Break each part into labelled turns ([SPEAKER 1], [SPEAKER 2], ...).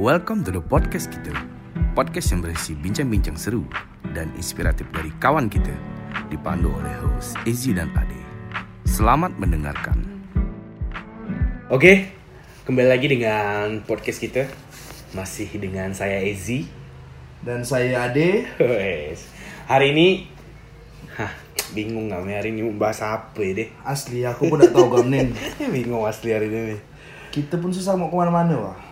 [SPEAKER 1] Welcome to the podcast kita. Podcast yang berisi bincang-bincang seru dan inspiratif dari kawan kita. Dipandu oleh host Izzy dan Ade. Selamat mendengarkan.
[SPEAKER 2] Oke, kembali lagi dengan podcast kita. Masih dengan saya Ezi.
[SPEAKER 3] Dan saya Ade.
[SPEAKER 2] Hari ini Hah, bingung nggak nih hari ini mau bahas apa ya deh?
[SPEAKER 3] Asli aku pun udah tahu gamnen.
[SPEAKER 2] bingung asli hari ini.
[SPEAKER 3] Kita pun susah mau ke mana-mana wah.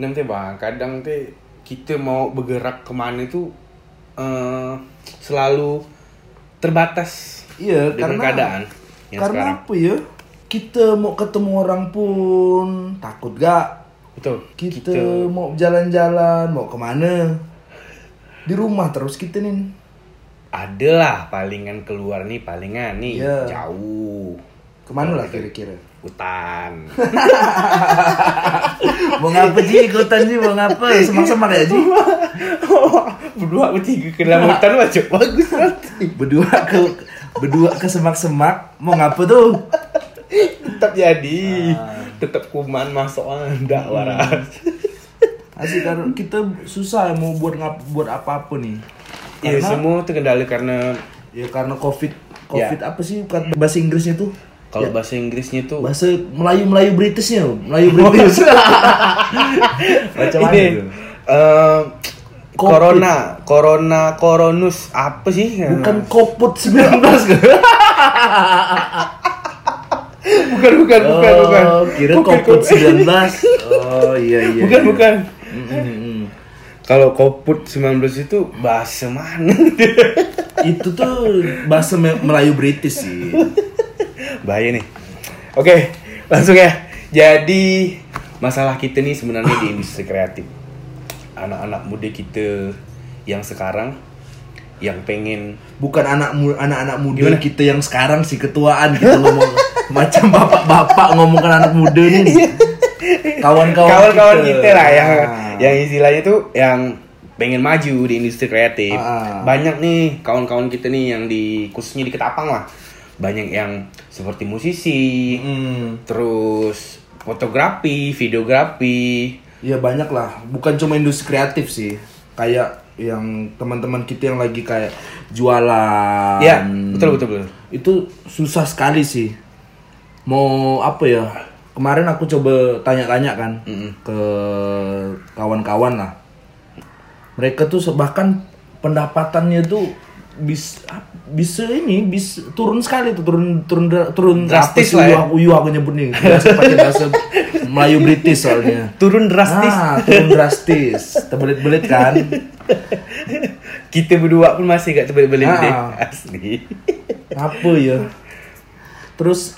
[SPEAKER 2] Nanti bang, kadang teh kita mau bergerak ke mana itu eh, selalu terbatas
[SPEAKER 3] Iya,
[SPEAKER 2] dengan
[SPEAKER 3] karena
[SPEAKER 2] keadaan yang
[SPEAKER 3] karena
[SPEAKER 2] sekarang.
[SPEAKER 3] apa ya? Kita mau ketemu orang pun takut gak?
[SPEAKER 2] Betul.
[SPEAKER 3] Kita, mau jalan-jalan, mau ke mana? Di rumah terus kita nih.
[SPEAKER 2] adalah palingan keluar nih palingan nih
[SPEAKER 3] Iya.
[SPEAKER 2] jauh
[SPEAKER 3] Ke mana lah kira-kira?
[SPEAKER 2] Hutan
[SPEAKER 3] mau ngapa Ji? Ikutan Ji, mau ngapa? Semak-semak ya Ji?
[SPEAKER 2] berdua bertiga ke dalam hutan wajib bagus nanti
[SPEAKER 3] Berdua ke berdua ke semak-semak, mau ngapa tuh?
[SPEAKER 2] tetap jadi
[SPEAKER 3] Ah.
[SPEAKER 2] tetap kuman masuk anda waras
[SPEAKER 3] Asli karena kita susah mau buat ngap buat apa-apa nih.
[SPEAKER 2] ya
[SPEAKER 3] Karena
[SPEAKER 2] semua terkendali karena
[SPEAKER 3] ya karena covid
[SPEAKER 2] Ya.
[SPEAKER 3] covid apa sih bahasa Inggrisnya tuh
[SPEAKER 2] kalau
[SPEAKER 3] Ya,
[SPEAKER 2] bahasa Inggrisnya tuh
[SPEAKER 3] bahasa Melayu Melayu Britishnya Melayu British macam mana
[SPEAKER 2] eh,
[SPEAKER 3] Covid.
[SPEAKER 2] corona corona coronus apa sih
[SPEAKER 3] bukan koput 19 kan
[SPEAKER 2] bukan bukan bukan
[SPEAKER 3] oh,
[SPEAKER 2] bukan
[SPEAKER 3] kira
[SPEAKER 2] Bukan,
[SPEAKER 3] koput
[SPEAKER 2] bukan.
[SPEAKER 3] 19 oh iya iya
[SPEAKER 2] bukan
[SPEAKER 3] iya.
[SPEAKER 2] bukan
[SPEAKER 3] Mm, mm, mm.
[SPEAKER 2] Kalau Koput 19 itu bahasa mana?
[SPEAKER 3] itu tuh bahasa Me- Melayu British sih
[SPEAKER 2] Bahaya nih. Oke, langsung ya. Jadi masalah kita nih sebenarnya di industri kreatif. Anak-anak muda kita yang sekarang yang pengen
[SPEAKER 3] bukan anak mu- anak-anak muda
[SPEAKER 2] Gimana?
[SPEAKER 3] kita yang sekarang sih ketuaan kita ngomong macam bapak-bapak ngomongkan anak muda nih kawan-kawan
[SPEAKER 2] kawan-kawan kita, lah yang
[SPEAKER 3] Ah.
[SPEAKER 2] yang istilahnya tuh yang pengen maju di industri kreatif.
[SPEAKER 3] Ah.
[SPEAKER 2] Banyak nih kawan-kawan kita nih yang di khususnya di Ketapang lah. Banyak yang seperti musisi,
[SPEAKER 3] Hmm.
[SPEAKER 2] terus fotografi, videografi,
[SPEAKER 3] Ya banyak lah, bukan cuma industri kreatif sih. Kayak yang teman-teman kita yang lagi kayak jualan.
[SPEAKER 2] Ya, betul betul betul.
[SPEAKER 3] Itu susah sekali sih. Mau apa ya? Kemarin aku coba tanya-tanya kan ke kawan-kawan lah. Mereka tuh bahkan pendapatannya tuh bis bisa ini bis turun sekali tuh turun turun turun
[SPEAKER 2] Drastis lah ya.
[SPEAKER 3] uyuh aku nyebut nih bahasa pakai bahasa Melayu British soalnya
[SPEAKER 2] Turun drastis.
[SPEAKER 3] Ah, turun drastis. Terbelit-belit kan?
[SPEAKER 2] Kita berdua pun masih gak terbelit-belit
[SPEAKER 3] Ah.
[SPEAKER 2] deh. Asli.
[SPEAKER 3] Apa ya? Terus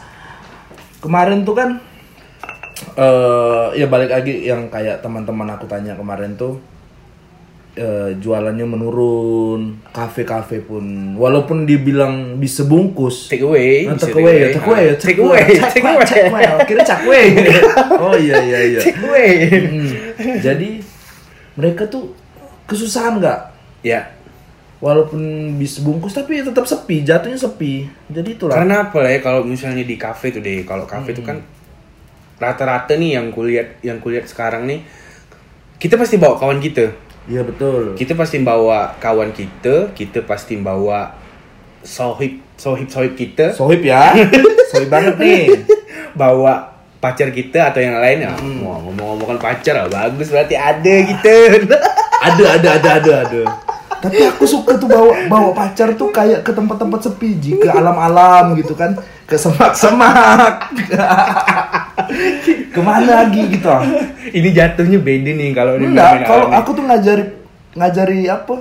[SPEAKER 3] kemarin tuh kan eh ya balik lagi yang kayak teman-teman aku tanya kemarin tuh eh, jualannya menurun, kafe-kafe pun walaupun dibilang bisa bungkus.
[SPEAKER 2] Take away.
[SPEAKER 3] Nah,
[SPEAKER 2] bisa
[SPEAKER 3] take away ya, take away ya,
[SPEAKER 2] Take away. Take away.
[SPEAKER 3] take away. Kira cakwe. Oh iya iya iya.
[SPEAKER 2] Take away.
[SPEAKER 3] Hmm. Jadi mereka tuh kesusahan nggak?
[SPEAKER 2] Ya.
[SPEAKER 3] Walaupun bis bungkus tapi tetap sepi, jatuhnya sepi. Jadi itulah.
[SPEAKER 2] Karena apa ya kalau misalnya di kafe tuh deh. Kalau kafe tuh kan rata-rata nih yang kulihat yang kulihat sekarang nih kita pasti bawa kawan kita.
[SPEAKER 3] Iya betul.
[SPEAKER 2] Kita pasti bawa kawan kita, kita pasti bawa sohib sohib sohib kita,
[SPEAKER 3] Sohib ya. Sohib banget nih.
[SPEAKER 2] bawa pacar kita atau yang lain ya. Wah, ngomong-ngomongkan pacar lah, bagus berarti ada kita.
[SPEAKER 3] Ada ada ada ada ada. Tapi aku suka tuh bawa bawa pacar tuh kayak ke tempat-tempat sepi, ke alam-alam gitu kan, ke semak-semak. Ke mana lagi gitu?
[SPEAKER 2] Ini jatuhnya beda nih kalau ini
[SPEAKER 3] Enggak, kalau aku tuh ngajari ngajari apa?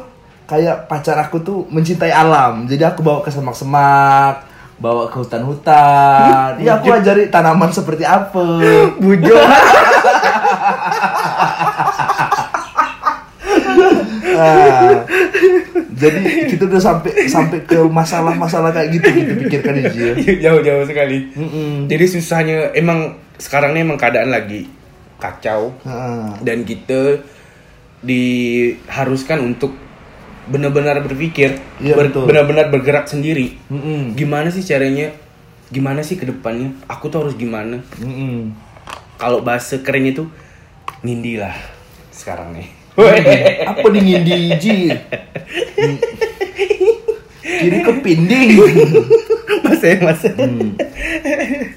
[SPEAKER 3] Kayak pacar aku tuh mencintai alam. Jadi aku bawa ke semak-semak, bawa ke hutan-hutan. Iya, aku ajari tanaman seperti apa.
[SPEAKER 2] bujo.
[SPEAKER 3] Nah, jadi kita udah sampai sampai ke masalah-masalah kayak gitu kita pikirkan aja. ya.
[SPEAKER 2] Jauh-jauh sekali.
[SPEAKER 3] Mm-mm.
[SPEAKER 2] Jadi susahnya emang sekarang nih emang keadaan lagi kacau
[SPEAKER 3] Heeh.
[SPEAKER 2] dan kita diharuskan untuk benar-benar berpikir, ber-
[SPEAKER 3] betul.
[SPEAKER 2] benar-benar bergerak sendiri.
[SPEAKER 3] Mm-mm.
[SPEAKER 2] Gimana sih caranya? Gimana sih ke depannya? Aku tuh harus gimana? Kalau bahasa kerennya tuh nindi lah. sekarang nih.
[SPEAKER 3] Apa dingin di Ji? Hmm. Kiri ke pinding.
[SPEAKER 2] Mas ya, Mas.
[SPEAKER 3] Hmm.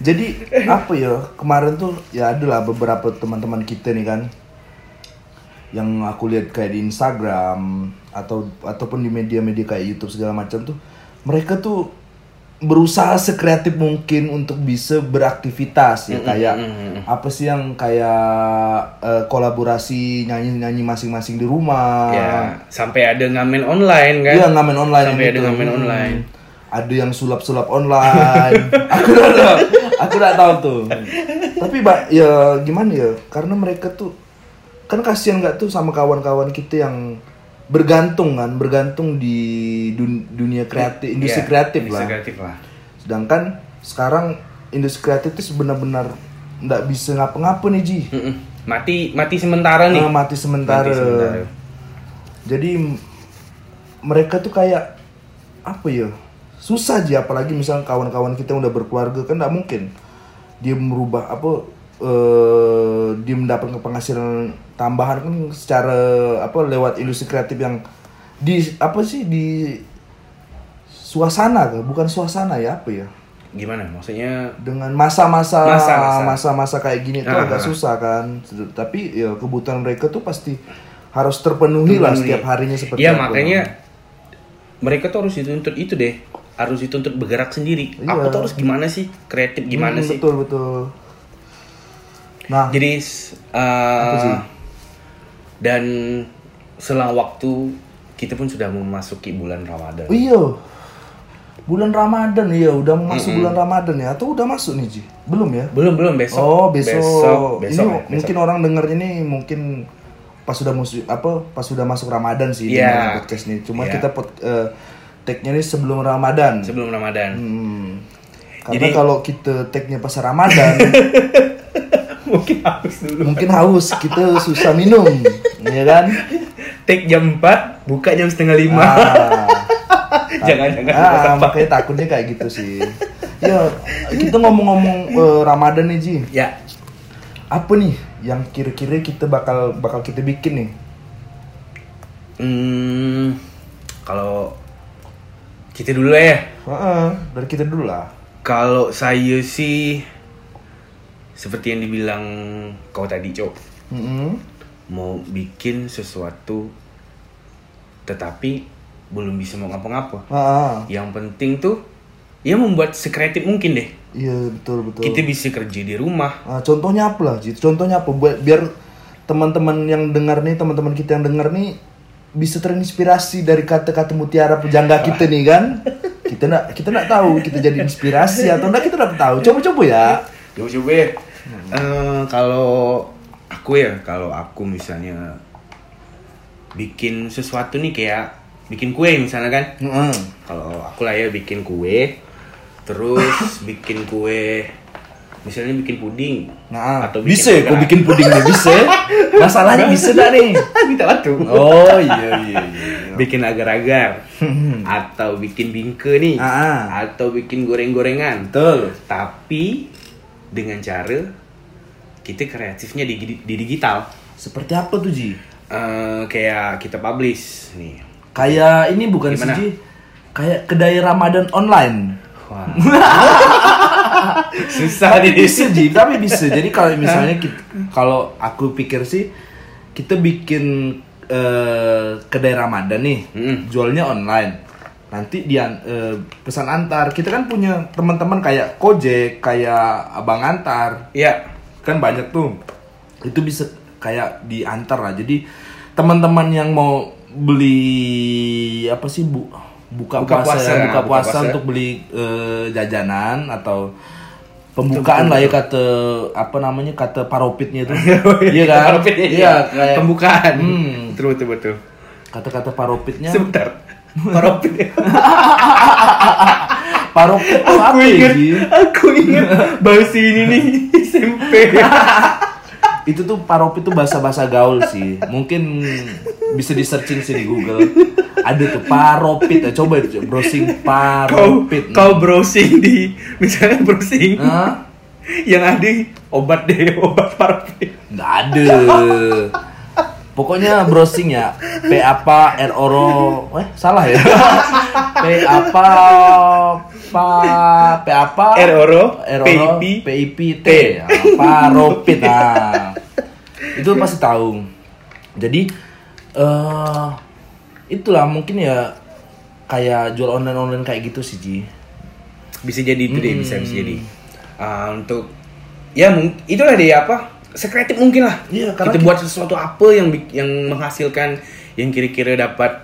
[SPEAKER 3] Jadi apa ya kemarin tuh ya adalah beberapa teman-teman kita nih kan yang aku lihat kayak di Instagram atau ataupun di media-media kayak YouTube segala macam tuh mereka tuh berusaha sekreatif mungkin untuk bisa beraktivitas ya kayak apa sih yang kayak eh, kolaborasi nyanyi-nyanyi masing-masing di rumah
[SPEAKER 2] Ya, sampai ada ngamen online kan?
[SPEAKER 3] Iya ngamen online
[SPEAKER 2] Sampai ada
[SPEAKER 3] gitu.
[SPEAKER 2] ngamen
[SPEAKER 3] Hmm.
[SPEAKER 2] online.
[SPEAKER 3] Ada yang sulap-sulap online. aku udah tahu. Aku udah tahu tuh. Tapi mbak ya gimana ya? Karena mereka tuh kan kasihan nggak tuh sama kawan-kawan kita yang bergantung kan, bergantung di dun- dunia kreatif, industri
[SPEAKER 2] Iya,
[SPEAKER 3] kreatif
[SPEAKER 2] industri
[SPEAKER 3] lah.
[SPEAKER 2] kreatif lah.
[SPEAKER 3] Sedangkan sekarang industri kreatif itu benar-benar nggak bisa ngapa-ngapa nih Ji.
[SPEAKER 2] Mm-mm. Mati mati sementara nih.
[SPEAKER 3] Ah, mati sementara.
[SPEAKER 2] Mati sementara.
[SPEAKER 3] Jadi mereka tuh kayak apa ya? Susah aja apalagi misalnya kawan-kawan kita yang udah berkeluarga kan nggak mungkin dia merubah apa eh dia mendapatkan penghasilan tambahan kan secara apa lewat industri kreatif yang di apa sih di suasana kan bukan suasana ya apa ya
[SPEAKER 2] Gimana? Maksudnya
[SPEAKER 3] dengan masa-masa
[SPEAKER 2] Masa-masa.
[SPEAKER 3] kayak gini tuh
[SPEAKER 2] Ah,
[SPEAKER 3] agak
[SPEAKER 2] ah.
[SPEAKER 3] susah kan tapi ya kebutuhan mereka tuh pasti harus terpenuhi lah
[SPEAKER 2] Terpenuhi.
[SPEAKER 3] setiap harinya seperti
[SPEAKER 2] Iya,
[SPEAKER 3] apa.
[SPEAKER 2] makanya mereka tuh harus dituntut itu deh. Harus dituntut bergerak sendiri.
[SPEAKER 3] Iya.
[SPEAKER 2] Aku tuh harus gimana sih? Kreatif gimana
[SPEAKER 3] Hmm,
[SPEAKER 2] sih?
[SPEAKER 3] betul betul nah
[SPEAKER 2] Jadi uh,
[SPEAKER 3] sih?
[SPEAKER 2] Dan selang waktu kita pun sudah memasuki bulan Ramadan.
[SPEAKER 3] oh iya bulan Ramadan iya udah masuk bulan Ramadan ya atau udah masuk nih Ji belum ya
[SPEAKER 2] Belum belum besok.
[SPEAKER 3] oh besok,
[SPEAKER 2] Besok,
[SPEAKER 3] ini
[SPEAKER 2] besok, ya, besok.
[SPEAKER 3] mungkin orang denger ini mungkin pas sudah musim apa pas sudah masuk Ramadan sih
[SPEAKER 2] Iya.
[SPEAKER 3] dengerin podcast nih cuma
[SPEAKER 2] Iya.
[SPEAKER 3] kita pot, eh, tag-nya ini sebelum Ramadan
[SPEAKER 2] sebelum Ramadan.
[SPEAKER 3] Hmm. Karena
[SPEAKER 2] Jadi-
[SPEAKER 3] kalau kita tag-nya pas Ramadan,
[SPEAKER 2] Mungkin harus dulu.
[SPEAKER 3] mungkin haus, kita susah minum, ya kan?
[SPEAKER 2] Take jam 4, buka jam setengah 5.
[SPEAKER 3] Ah,
[SPEAKER 2] jangan jangan.
[SPEAKER 3] ah, makanya takutnya kayak gitu sih. Ya, kita ngomong-ngomong eh, Ramadan nih Ji,
[SPEAKER 2] Ya,
[SPEAKER 3] apa nih yang kira-kira kita bakal bakal kita bikin nih?
[SPEAKER 2] hmm, kalau kita dulu lah ya.
[SPEAKER 3] Heeh, dari kita dulu lah.
[SPEAKER 2] Kalau saya sih seperti yang dibilang kau tadi, Cok.
[SPEAKER 3] Mm-mm.
[SPEAKER 2] Mau bikin sesuatu tetapi belum bisa mau ngapa-ngapa.
[SPEAKER 3] Ah,
[SPEAKER 2] Yang penting tuh ya membuat sekreatif mungkin deh.
[SPEAKER 3] iya betul betul.
[SPEAKER 2] Kita bisa kerja di rumah.
[SPEAKER 3] Ah, contohnya apa lah? Contohnya apa? Buat biar teman-teman yang dengar nih, teman-teman kita yang dengar nih bisa terinspirasi dari kata-kata mutiara pujangga kita nih kan. Kita nak kita nak tahu kita jadi inspirasi atau enggak kita nak tahu. Coba-coba ya.
[SPEAKER 2] Coba-coba ya. Eh, kalau aku ya, kalau aku misalnya bikin sesuatu nih kayak bikin kue misalnya kan.
[SPEAKER 3] Heeh.
[SPEAKER 2] Kalau aku lah ya bikin kue, terus bikin kue, misalnya bikin puding.
[SPEAKER 3] Nah,
[SPEAKER 2] Atau bikin
[SPEAKER 3] bisa ya
[SPEAKER 2] agar-
[SPEAKER 3] bikin puding nih bisa. Masalahnya bisa enggak nih?
[SPEAKER 2] Minta batu.
[SPEAKER 3] Oh iya iya iya.
[SPEAKER 2] bikin agar-agar, atau bikin bingke nih,
[SPEAKER 3] Ah, ah.
[SPEAKER 2] atau bikin goreng-gorengan.
[SPEAKER 3] Betul.
[SPEAKER 2] Tapi dengan cara kita kreatifnya di, di digital.
[SPEAKER 3] Seperti apa tuh Ji?
[SPEAKER 2] Eh, kayak kita publish nih.
[SPEAKER 3] Kayak ini bukan sih
[SPEAKER 2] Gimana?
[SPEAKER 3] Ji? Kayak kedai Ramadan online.
[SPEAKER 2] Wah. Susah
[SPEAKER 3] tapi
[SPEAKER 2] nih.
[SPEAKER 3] bisa Ji, tapi bisa. Jadi kalau misalnya kita, kalau aku pikir sih kita bikin eh, kedai Ramadan nih,
[SPEAKER 2] Mm-mm.
[SPEAKER 3] jualnya online. Nanti dia eh, pesan antar. Kita kan punya teman-teman kayak Gojek, kayak Abang Antar.
[SPEAKER 2] Iya.
[SPEAKER 3] Kan banyak tuh. Itu bisa kayak diantar lah. Jadi teman-teman yang mau beli apa sih bu buka,
[SPEAKER 2] Buka
[SPEAKER 3] puasa,
[SPEAKER 2] puasa,
[SPEAKER 3] buka
[SPEAKER 2] buka
[SPEAKER 3] puasa
[SPEAKER 2] puasa.
[SPEAKER 3] untuk beli eh, jajanan atau pembukaan lah ya kata apa namanya kata paropitnya itu iya kan
[SPEAKER 2] Paropit ya,
[SPEAKER 3] iya kayak
[SPEAKER 2] pembukaan.
[SPEAKER 3] Hmm.
[SPEAKER 2] Betul betul betul.
[SPEAKER 3] kata-kata paropitnya
[SPEAKER 2] Sebentar. Paropit.
[SPEAKER 3] paropit apa
[SPEAKER 2] aku
[SPEAKER 3] ya,
[SPEAKER 2] ingat, aku ingat bahasa ini nih SMP.
[SPEAKER 3] itu tuh paropit tuh bahasa-bahasa gaul sih mungkin bisa di searching sih di Google ada tuh paropit ya coba browsing
[SPEAKER 2] kau
[SPEAKER 3] paropit
[SPEAKER 2] kau browsing di misalnya browsing
[SPEAKER 3] Hah?
[SPEAKER 2] yang ada obat deh obat paropit.
[SPEAKER 3] nggak ada Pokoknya browsing ya. P apa R oro. Eh, salah ya. P apa pa P apa
[SPEAKER 2] R oro,
[SPEAKER 3] R oro
[SPEAKER 2] PIP,
[SPEAKER 3] PIP T. Apa ropit nah. Itu pasti tahu. Jadi eh itulah mungkin ya kayak jual online online kayak gitu sih Ji.
[SPEAKER 2] bisa jadi itu deh bisa bisa jadi Ah, untuk ya mung- itulah deh apa sekreatif mungkin lah.
[SPEAKER 3] Iya, karena
[SPEAKER 2] kita
[SPEAKER 3] kita-
[SPEAKER 2] buat sesuatu apa yang yang menghasilkan yang kira-kira dapat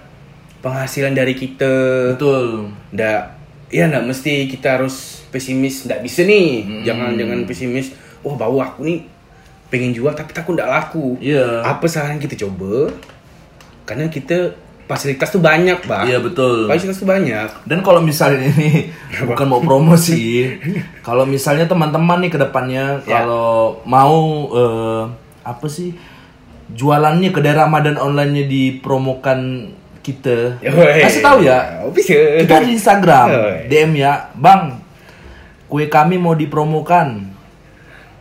[SPEAKER 2] penghasilan dari kita.
[SPEAKER 3] Betul.
[SPEAKER 2] ndak ya ndak mesti kita harus pesimis ndak bisa nih. Jangan jangan pesimis. Wah bau aku nih. Pengen jual tapi takut ndak laku.
[SPEAKER 3] Iya.
[SPEAKER 2] apa saran kita coba? Karena kita fasilitas tuh banyak pak
[SPEAKER 3] Iya betul.
[SPEAKER 2] fasilitas tuh banyak
[SPEAKER 3] Dan kalau misalnya ini bukan mau promosi, kalau misalnya teman-teman nih ke depannya
[SPEAKER 2] Ya.
[SPEAKER 3] kalau mau eh, apa sih jualannya kedai Ramadan online-nya dipromokan kita,
[SPEAKER 2] Yoi.
[SPEAKER 3] kasih tahu ya.
[SPEAKER 2] Oh, bisa
[SPEAKER 3] Kita di Instagram
[SPEAKER 2] Yoi.
[SPEAKER 3] DM ya, Bang. Kue kami mau dipromokan.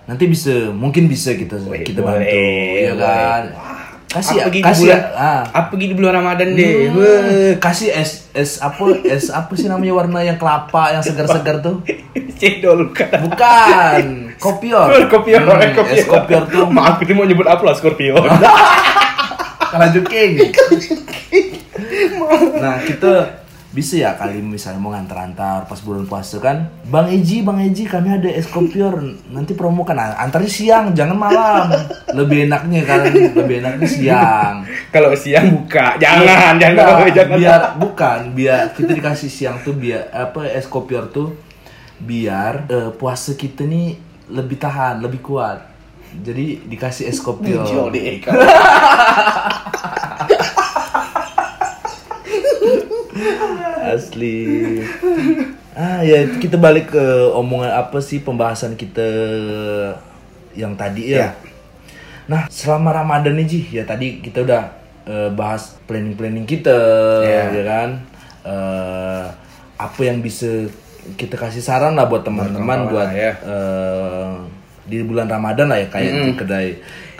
[SPEAKER 3] Nanti bisa, mungkin bisa kita
[SPEAKER 2] Wih,
[SPEAKER 3] kita
[SPEAKER 2] boleh,
[SPEAKER 3] bantu, ya
[SPEAKER 2] boleh.
[SPEAKER 3] Kasih ya,
[SPEAKER 2] apa gitu
[SPEAKER 3] kasih
[SPEAKER 2] bulan,
[SPEAKER 3] ya. Ah.
[SPEAKER 2] apa gitu bulan Ramadan deh?
[SPEAKER 3] Hmm, kasih es es apa es apa sih namanya warna yang kelapa yang segar-segar tuh?
[SPEAKER 2] Cendol kan
[SPEAKER 3] bukan. Kopior.
[SPEAKER 2] Scorpio,
[SPEAKER 3] Hmm,
[SPEAKER 2] Scorpio.
[SPEAKER 3] es kopior tuh.
[SPEAKER 2] Maaf, itu mau nyebut apa lah Scorpio.
[SPEAKER 3] lanjut king. Nah kita bisa ya kali misalnya mau ngantar-antar pas bulan puasa kan? Bang Eji, Bang Eji kami ada es kopior. Nanti promokan nah, antarnya siang jangan malam. Lebih enaknya kan lebih enaknya siang.
[SPEAKER 2] Kalau siang buka, jangan, jangan,
[SPEAKER 3] Enggak,
[SPEAKER 2] jangan.
[SPEAKER 3] biar bukan biar kita dikasih siang tuh biar apa es kopior tuh biar eh, puasa kita nih lebih tahan lebih kuat. Jadi dikasih es kopior
[SPEAKER 2] Muncul deh, kau.
[SPEAKER 3] Asli ah ya kita balik ke omongan apa sih pembahasan kita yang tadi ya
[SPEAKER 2] Ya.
[SPEAKER 3] nah selama ramadan nih Ji ya tadi kita udah eh, bahas planning planning kita
[SPEAKER 2] Ya.
[SPEAKER 3] ya kan Eh, apa yang bisa kita kasih saran lah buat teman-teman buat
[SPEAKER 2] ya.
[SPEAKER 3] eh, di bulan ramadan lah ya kayak di kedai kedai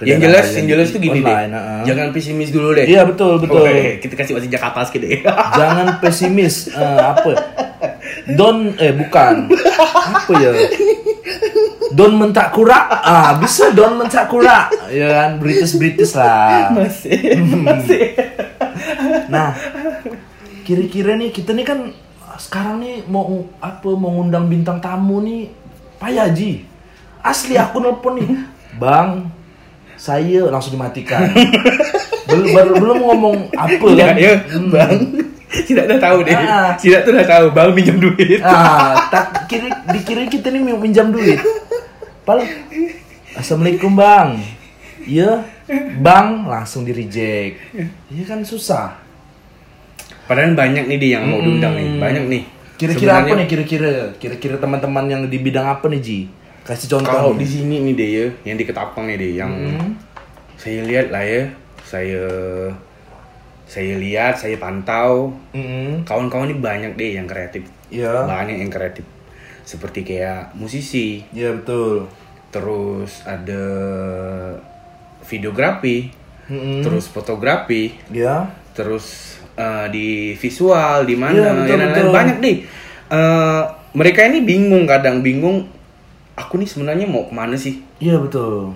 [SPEAKER 2] Yang jelas, yang jelas tuh gini deh.
[SPEAKER 3] online, ah.
[SPEAKER 2] Jangan pesimis dulu deh.
[SPEAKER 3] Iya, betul, betul.
[SPEAKER 2] Oke, kita kasih bahasa Jakarta sedikit deh.
[SPEAKER 3] jangan pesimis Eh, apa don eh bukan apa ya don mentak kura ah bisa don mentak kura ya kan British British lah
[SPEAKER 2] masih, masih.
[SPEAKER 3] nah kira-kira nih kita nih kan sekarang nih mau apa mau ngundang bintang tamu nih Pak Yaji asli aku nelpon nih bang saya langsung dimatikan belum baru belum ngomong apa
[SPEAKER 2] Ya,
[SPEAKER 3] kan
[SPEAKER 2] ya, bang. Tidak dah tahu deh.
[SPEAKER 3] Ah.
[SPEAKER 2] Tidak tuh dah tahu, bang pinjam duit.
[SPEAKER 3] Ah, tak kira dikira kita nih minjam duit. Pal, Assalamualaikum bang. Iya, bang langsung di reject. Iya kan susah.
[SPEAKER 2] Padahal banyak nih dia yang mau diundang nih, banyak nih.
[SPEAKER 3] Kira-kira apa nih kira-kira? Kira-kira teman-teman yang di bidang apa nih Ji? Kasih contoh.
[SPEAKER 2] Kalau di sini nih deh ya, yang di Ketapang nih deh, yang saya lihat lah ya, saya saya lihat, saya pantau,
[SPEAKER 3] Mm-mm.
[SPEAKER 2] kawan-kawan ini banyak deh yang kreatif,
[SPEAKER 3] Iya.
[SPEAKER 2] banyak yang kreatif, seperti kayak musisi,
[SPEAKER 3] Iya betul.
[SPEAKER 2] terus ada videografi,
[SPEAKER 3] Mm-mm.
[SPEAKER 2] terus fotografi,
[SPEAKER 3] Iya.
[SPEAKER 2] terus eh, di visual di mana
[SPEAKER 3] Iya, betul,
[SPEAKER 2] ya,
[SPEAKER 3] betul.
[SPEAKER 2] banyak deh Eh, mereka ini bingung kadang bingung aku nih sebenarnya mau ke mana sih
[SPEAKER 3] Iya betul.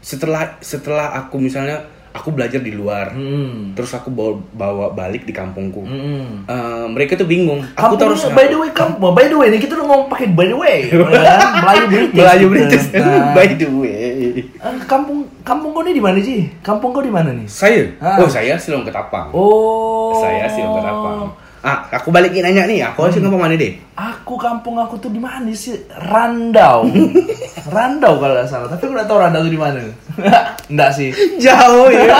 [SPEAKER 2] setelah setelah aku misalnya aku belajar di luar
[SPEAKER 3] Mm-mm.
[SPEAKER 2] terus aku bawa, bawa balik di kampungku
[SPEAKER 3] Mm-mm.
[SPEAKER 2] Eh, mereka tuh bingung aku
[SPEAKER 3] Kampung
[SPEAKER 2] harus
[SPEAKER 3] by the way kamu by the way nih kita udah ngomong pakai by the way ya kan? Melayu British
[SPEAKER 2] Melayu. British
[SPEAKER 3] Nah.
[SPEAKER 2] by the way
[SPEAKER 3] Eh, kampung kampung kau nih di mana sih? Kampung kau di mana nih?
[SPEAKER 2] saya
[SPEAKER 3] Ah.
[SPEAKER 2] oh saya Silom Ketapang
[SPEAKER 3] Oh.
[SPEAKER 2] saya Silom Ketapang ah aku balikin nanya nih aku harus ngomong mana deh
[SPEAKER 3] Aku kampung aku tuh di mana sih? Randau. Randau kalau nggak salah. Tapi aku nggak tahu Randau tuh di mana. Enggak sih.
[SPEAKER 2] jauh ya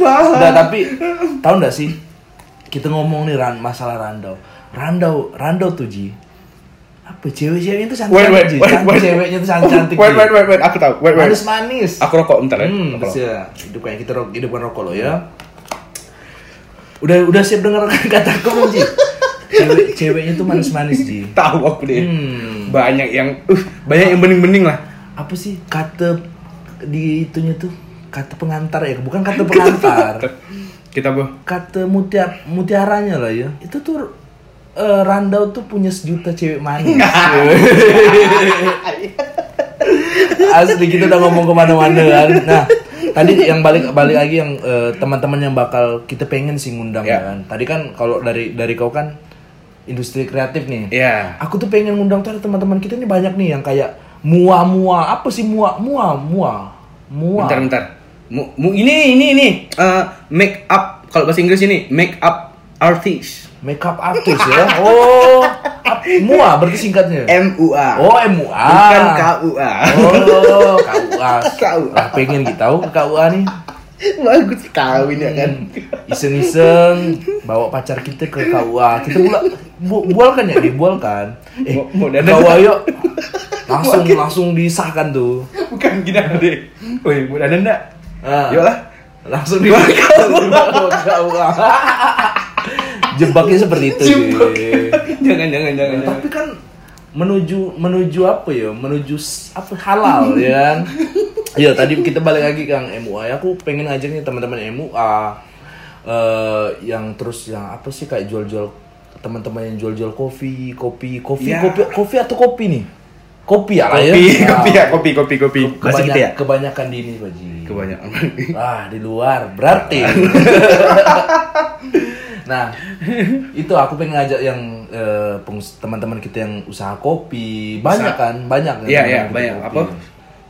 [SPEAKER 3] Enggak, tapi tahu nggak sih? Kita ngomong nih ran masalah Randau. Randau, Randau tuh Ji. Apa cewek-ceweknya tuh cantik
[SPEAKER 2] Wait, wait,
[SPEAKER 3] Ji.
[SPEAKER 2] wait, wait.
[SPEAKER 3] ceweknya tuh cantik cantik.
[SPEAKER 2] Wait, wait, wait, wait, aku tahu. Wait, wait.
[SPEAKER 3] Manis-manis.
[SPEAKER 2] Aku rokok bentar ya.
[SPEAKER 3] Hmm,
[SPEAKER 2] Rokok.
[SPEAKER 3] bisa. Hidup kayak kita rokok, hidupkan rokok lo ya. Udah udah siap dengar kataku belum Ji? Cewek ceweknya tuh manis-manis Ji.
[SPEAKER 2] Tahu aku deh.
[SPEAKER 3] Hmm.
[SPEAKER 2] Banyak yang uh, banyak yang bening-bening lah.
[SPEAKER 3] Apa sih kata di itunya tuh kata pengantar ya, bukan kata pengantar.
[SPEAKER 2] Kita bu.
[SPEAKER 3] kata mutia mutiaranya lah ya. Itu tuh eh, Randau tuh punya sejuta cewek manis. Asli kita udah ngomong ke mana-mana kan. Nah, tadi yang balik balik lagi yang eh, teman-teman yang bakal kita pengen sih ngundang
[SPEAKER 2] Ya.
[SPEAKER 3] kan. Tadi kan kalau dari dari kau kan industri kreatif nih.
[SPEAKER 2] Iya.
[SPEAKER 3] Aku tuh pengen ngundang tuh teman-teman kita ini banyak nih yang kayak mua mua apa sih mua mua mua mua.
[SPEAKER 2] Bentar bentar. Mu, mu- ini ini ini Eh, make up kalau bahasa Inggris ini make up artist.
[SPEAKER 3] Makeup artist ya. Oh, mua berarti singkatnya.
[SPEAKER 2] M U A.
[SPEAKER 3] Oh, MUA.
[SPEAKER 2] Bukan K U A.
[SPEAKER 3] Oh, KUA.
[SPEAKER 2] KUA.
[SPEAKER 3] Lah pengen kita tahu KUA nih.
[SPEAKER 2] Bagus kawin ya kan.
[SPEAKER 3] Iseng-iseng bawa pacar kita ke KUA. Kita pula bu bual kan ya, dibual kan. Eh. KUA yuk. Langsung langsung disahkan tuh.
[SPEAKER 2] Bukan gini deh. Woi, mau dandan enggak?
[SPEAKER 3] Ah.
[SPEAKER 2] Yolah.
[SPEAKER 3] Langsung dibawa ke KUA. Jebaknya seperti itu sih.
[SPEAKER 2] jangan jangan jangan. jangan.
[SPEAKER 3] tapi kan menuju menuju apa ya menuju apa halal ya kan iya tadi kita balik lagi ke yang MUA aku pengen ngajak nih teman-teman MUA eh yang terus yang apa sih kayak jual-jual teman-teman yang jual-jual kopi kopi kopi
[SPEAKER 2] Ya.
[SPEAKER 3] kopi kopi atau kopi nih kopi ya lah ya
[SPEAKER 2] Kopi,
[SPEAKER 3] Nah,
[SPEAKER 2] kopi ya, kopi, kopi, kopi.
[SPEAKER 3] Kebanyak-
[SPEAKER 2] kita ya.
[SPEAKER 3] kebanyakan di ini Baji
[SPEAKER 2] Kebanyakan.
[SPEAKER 3] Ah, di luar. Berarti. nah, itu aku pengen ngajak yang pengus- teman-teman kita yang usaha kopi. Banyak
[SPEAKER 2] Usaha-
[SPEAKER 3] kan? Banyak kan?
[SPEAKER 2] Iya, iya, banyak.
[SPEAKER 3] kita
[SPEAKER 2] Apa?
[SPEAKER 3] kopi.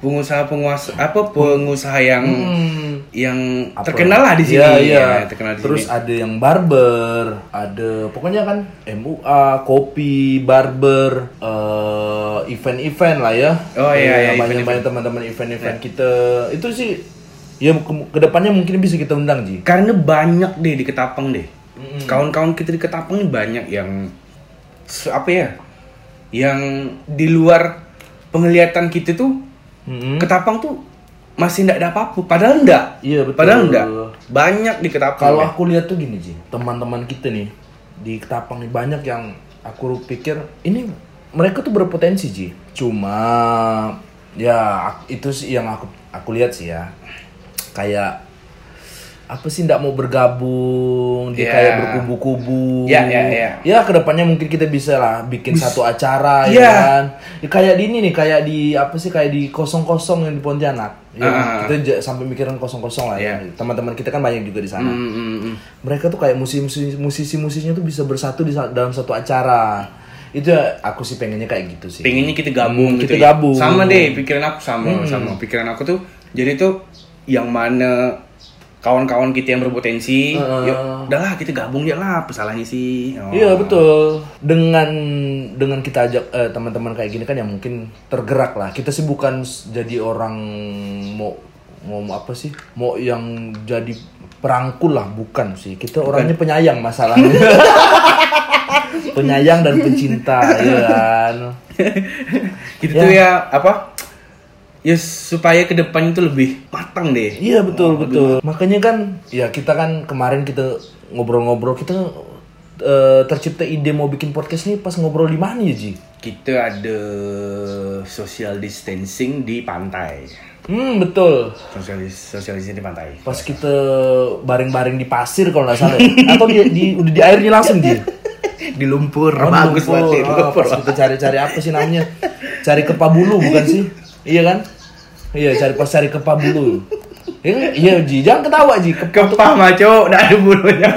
[SPEAKER 2] Pengusaha penguasa apa pengusaha yang
[SPEAKER 3] Hmm.
[SPEAKER 2] yang
[SPEAKER 3] Apa?
[SPEAKER 2] terkenal lah di sini.
[SPEAKER 3] Iya, iya.
[SPEAKER 2] Ya, terkenal di
[SPEAKER 3] Terus
[SPEAKER 2] sini.
[SPEAKER 3] ada yang barber, ada pokoknya kan MUA, kopi, barber, eh, event-event lah ya.
[SPEAKER 2] Oh, iya, iya,
[SPEAKER 3] banyak
[SPEAKER 2] event-event.
[SPEAKER 3] banyak teman-teman event-event kita. Itu sih ya ke- ke depannya mungkin bisa kita undang Ji.
[SPEAKER 2] Karena banyak deh di Ketapang deh. Kawan-kawan kita di Ketapang ini banyak yang apa ya? Yang di luar penglihatan kita tuh
[SPEAKER 3] Mm-mm.
[SPEAKER 2] Ketapang tuh masih ndak ada apa-apa. Padahal enggak.
[SPEAKER 3] Iya, betul.
[SPEAKER 2] Padahal enggak. Banyak di Ketapang.
[SPEAKER 3] Kalau
[SPEAKER 2] deh.
[SPEAKER 3] aku lihat tuh gini Ji, teman-teman kita nih di Ketapang nih banyak yang aku pikir ini mereka tuh berpotensi Ji. Cuma ya itu sih yang aku aku lihat sih ya. Kayak apa sih ndak mau bergabung dia
[SPEAKER 2] Ya.
[SPEAKER 3] kayak berkubu-kubu
[SPEAKER 2] Ya, ya, ya.
[SPEAKER 3] ya ke depannya mungkin kita bisa lah bikin satu acara
[SPEAKER 2] Ya.
[SPEAKER 3] ya kan Ya, kayak di ini nih kayak di apa sih kayak di kosong kosong yang di Pontianak ya
[SPEAKER 2] Ah.
[SPEAKER 3] kita sampai mikirin kosong kosong lah ya
[SPEAKER 2] Ya.
[SPEAKER 3] teman-teman kita kan banyak juga di sana
[SPEAKER 2] Mm, mm, mm.
[SPEAKER 3] mereka tuh kayak musisi musisi musisinya tuh bisa bersatu di dalam satu acara itu ya aku sih pengennya kayak gitu sih
[SPEAKER 2] pengennya kita gabung
[SPEAKER 3] Hmm,
[SPEAKER 2] gitu
[SPEAKER 3] kita
[SPEAKER 2] ya.
[SPEAKER 3] gabung. Hmm.
[SPEAKER 2] sama deh pikiran aku sama sama pikiran aku tuh jadi tuh yang mana kawan-kawan kita yang berpotensi
[SPEAKER 3] Heeh.
[SPEAKER 2] yuk udahlah kita gabung ya lah apa salahnya sih Oh.
[SPEAKER 3] Iya betul. Dengan dengan kita ajak eh, teman-teman kayak gini kan ya mungkin tergerak lah. Kita sih bukan jadi orang mau mau mau apa sih? Mau yang jadi perangkul lah, bukan sih. Kita orangnya penyayang masalahnya. penyayang dan pencinta, ya kan.
[SPEAKER 2] gitu tuh ya apa ya supaya ke depannya tuh lebih matang deh
[SPEAKER 3] Iya betul betul. Makanya kan ya kita kan kemarin kita ngobrol-ngobrol kita eh, tercipta ide mau bikin podcast nih pas ngobrol di mana ya Ji?
[SPEAKER 2] kita ada social distancing di pantai
[SPEAKER 3] Hmm betul.
[SPEAKER 2] social distancing di pantai
[SPEAKER 3] Pas kita baring-baring di pasir kalau nggak salah ya. Atau di, di udah di airnya langsung Ji?
[SPEAKER 2] di lumpur
[SPEAKER 3] Oh,
[SPEAKER 2] bagus
[SPEAKER 3] lumpur.
[SPEAKER 2] banget
[SPEAKER 3] Oh,
[SPEAKER 2] lumpur
[SPEAKER 3] pas kita cari-cari apa sih namanya? Cari kepabulu bukan sih? Iya kan? Iya cari pas cari kepabulu. Iya, kan? iya Ji, jangan ketawa Ji. Kepah
[SPEAKER 2] kepah maco nggak ada bulunya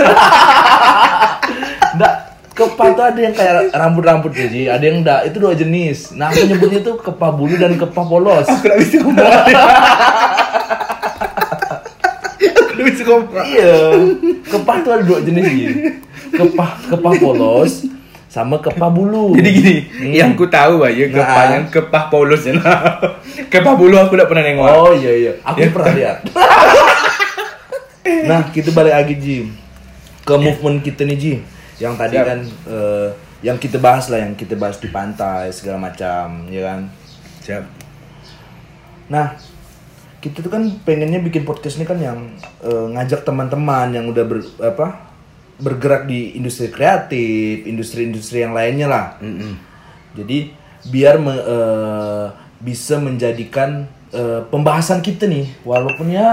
[SPEAKER 3] Nggak, kepah tuh ada yang kayak rambut-rambut ya, Ji. Ada yang enggak, itu dua jenis. Nah, aku nyebutnya tuh kepah bulu dan kepah polos.
[SPEAKER 2] aku nggak bisa ngomong aku bisa ngomong
[SPEAKER 3] iya. Kepah tuh ada dua jenis, Ji. Kepah kepah polos sama kepah bulu.
[SPEAKER 2] Jadi gini, yang ku tahu aja kepah yang kepah polosnya. kepah bulu aku udah pernah nengok.
[SPEAKER 3] Oh iya iya, aku pernah lihat. nah, kita balik lagi Ji ke movement kita nih Ji. Yang tadi
[SPEAKER 2] Siap.
[SPEAKER 3] kan eh, yang kita bahas lah, yang kita bahas di pantai segala macam, ya kan.
[SPEAKER 2] Siap.
[SPEAKER 3] Nah, kita tuh kan pengennya bikin podcast ini kan yang eh, ngajak teman-teman yang udah ber, apa bergerak di industri kreatif, industri-industri yang lainnya lah.
[SPEAKER 2] Mm-mm.
[SPEAKER 3] Jadi biar me- eh, bisa menjadikan eh, pembahasan kita nih walaupun ya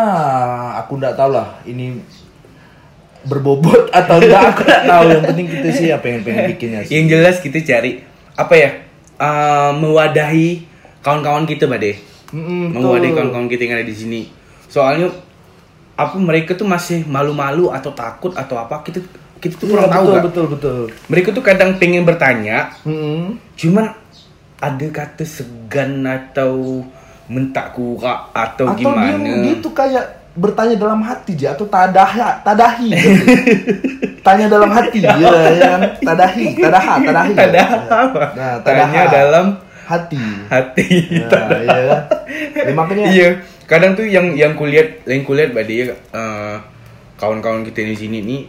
[SPEAKER 3] aku nggak tahu lah ini berbobot atau enggak aku nggak tahu yang penting kita sih ya pengen pengen bikinnya sih
[SPEAKER 2] Yang jelas kita cari apa ya? eh, mewadahi kawan-kawan kita, Bade.
[SPEAKER 3] Mm-mm,
[SPEAKER 2] mewadahi
[SPEAKER 3] betul.
[SPEAKER 2] kawan-kawan kita yang ada di sini. Soalnya apa mereka tuh masih malu-malu atau takut atau apa kita kita tuh
[SPEAKER 3] Iya,
[SPEAKER 2] kurang tahu
[SPEAKER 3] betul, betul betul
[SPEAKER 2] Mereka tuh kadang pengen bertanya,
[SPEAKER 3] Mm-mm.
[SPEAKER 2] cuman ada kata segan atau mentak kura atau,
[SPEAKER 3] atau
[SPEAKER 2] gimana.
[SPEAKER 3] dia dia tuh kayak bertanya dalam hati aja atau tadah tadahi gitu. tanya dalam hati ya, ya kan tadahi tadaha tadahi
[SPEAKER 2] Tadah apa?
[SPEAKER 3] nah
[SPEAKER 2] Tanya dalam
[SPEAKER 3] hati
[SPEAKER 2] hati.
[SPEAKER 3] nah, iya kan Ya, makanya
[SPEAKER 2] Iya, kadang tuh yang yang kulihat, yang kulihat pada dia eh, kawan-kawan kita di sini nih,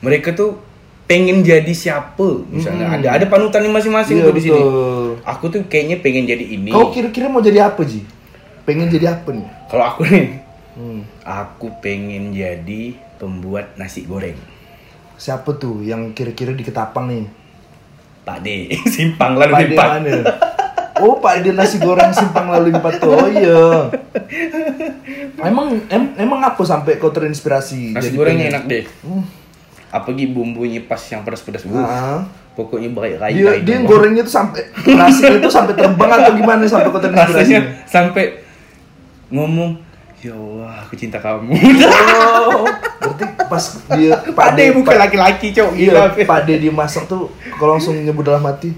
[SPEAKER 2] mereka tuh pengen jadi siapa misalnya ada ada panutannya masing-masing
[SPEAKER 3] Iya,
[SPEAKER 2] tuh di sini. Aku tuh kayaknya pengen jadi ini.
[SPEAKER 3] kau kira-kira mau jadi apa ji pengen jadi apa nih
[SPEAKER 2] Kalau aku nih,
[SPEAKER 3] Hmm.
[SPEAKER 2] aku pengen jadi pembuat nasi goreng.
[SPEAKER 3] siapa tuh yang kira-kira di ketapang nih
[SPEAKER 2] Pak D, simpang lalu
[SPEAKER 3] Pak D
[SPEAKER 2] lipat.
[SPEAKER 3] mana Oh Pak D nasi goreng simpang lalu empat tuh. Oh iya. Emang em, emang apa sampai kau terinspirasi?
[SPEAKER 2] Nasi
[SPEAKER 3] jadi
[SPEAKER 2] gorengnya
[SPEAKER 3] pengen-
[SPEAKER 2] enak deh.
[SPEAKER 3] Hmm.
[SPEAKER 2] Apalagi bumbunya pas yang pedas-pedas. Uh,
[SPEAKER 3] Ah.
[SPEAKER 2] Pokoknya baik rai
[SPEAKER 3] Dia dia gorengnya tuh sampai nasi itu sampai terbang atau gimana sampai kau terinspirasi?
[SPEAKER 2] rasanya sampai ngomong ya Allah aku cinta kamu
[SPEAKER 3] Oh, berarti pas dia Pak D
[SPEAKER 2] Pade bukan laki-laki cowok
[SPEAKER 3] Iya,
[SPEAKER 2] gila
[SPEAKER 3] D dia masak tuh kalau langsung nyebut dalam hati,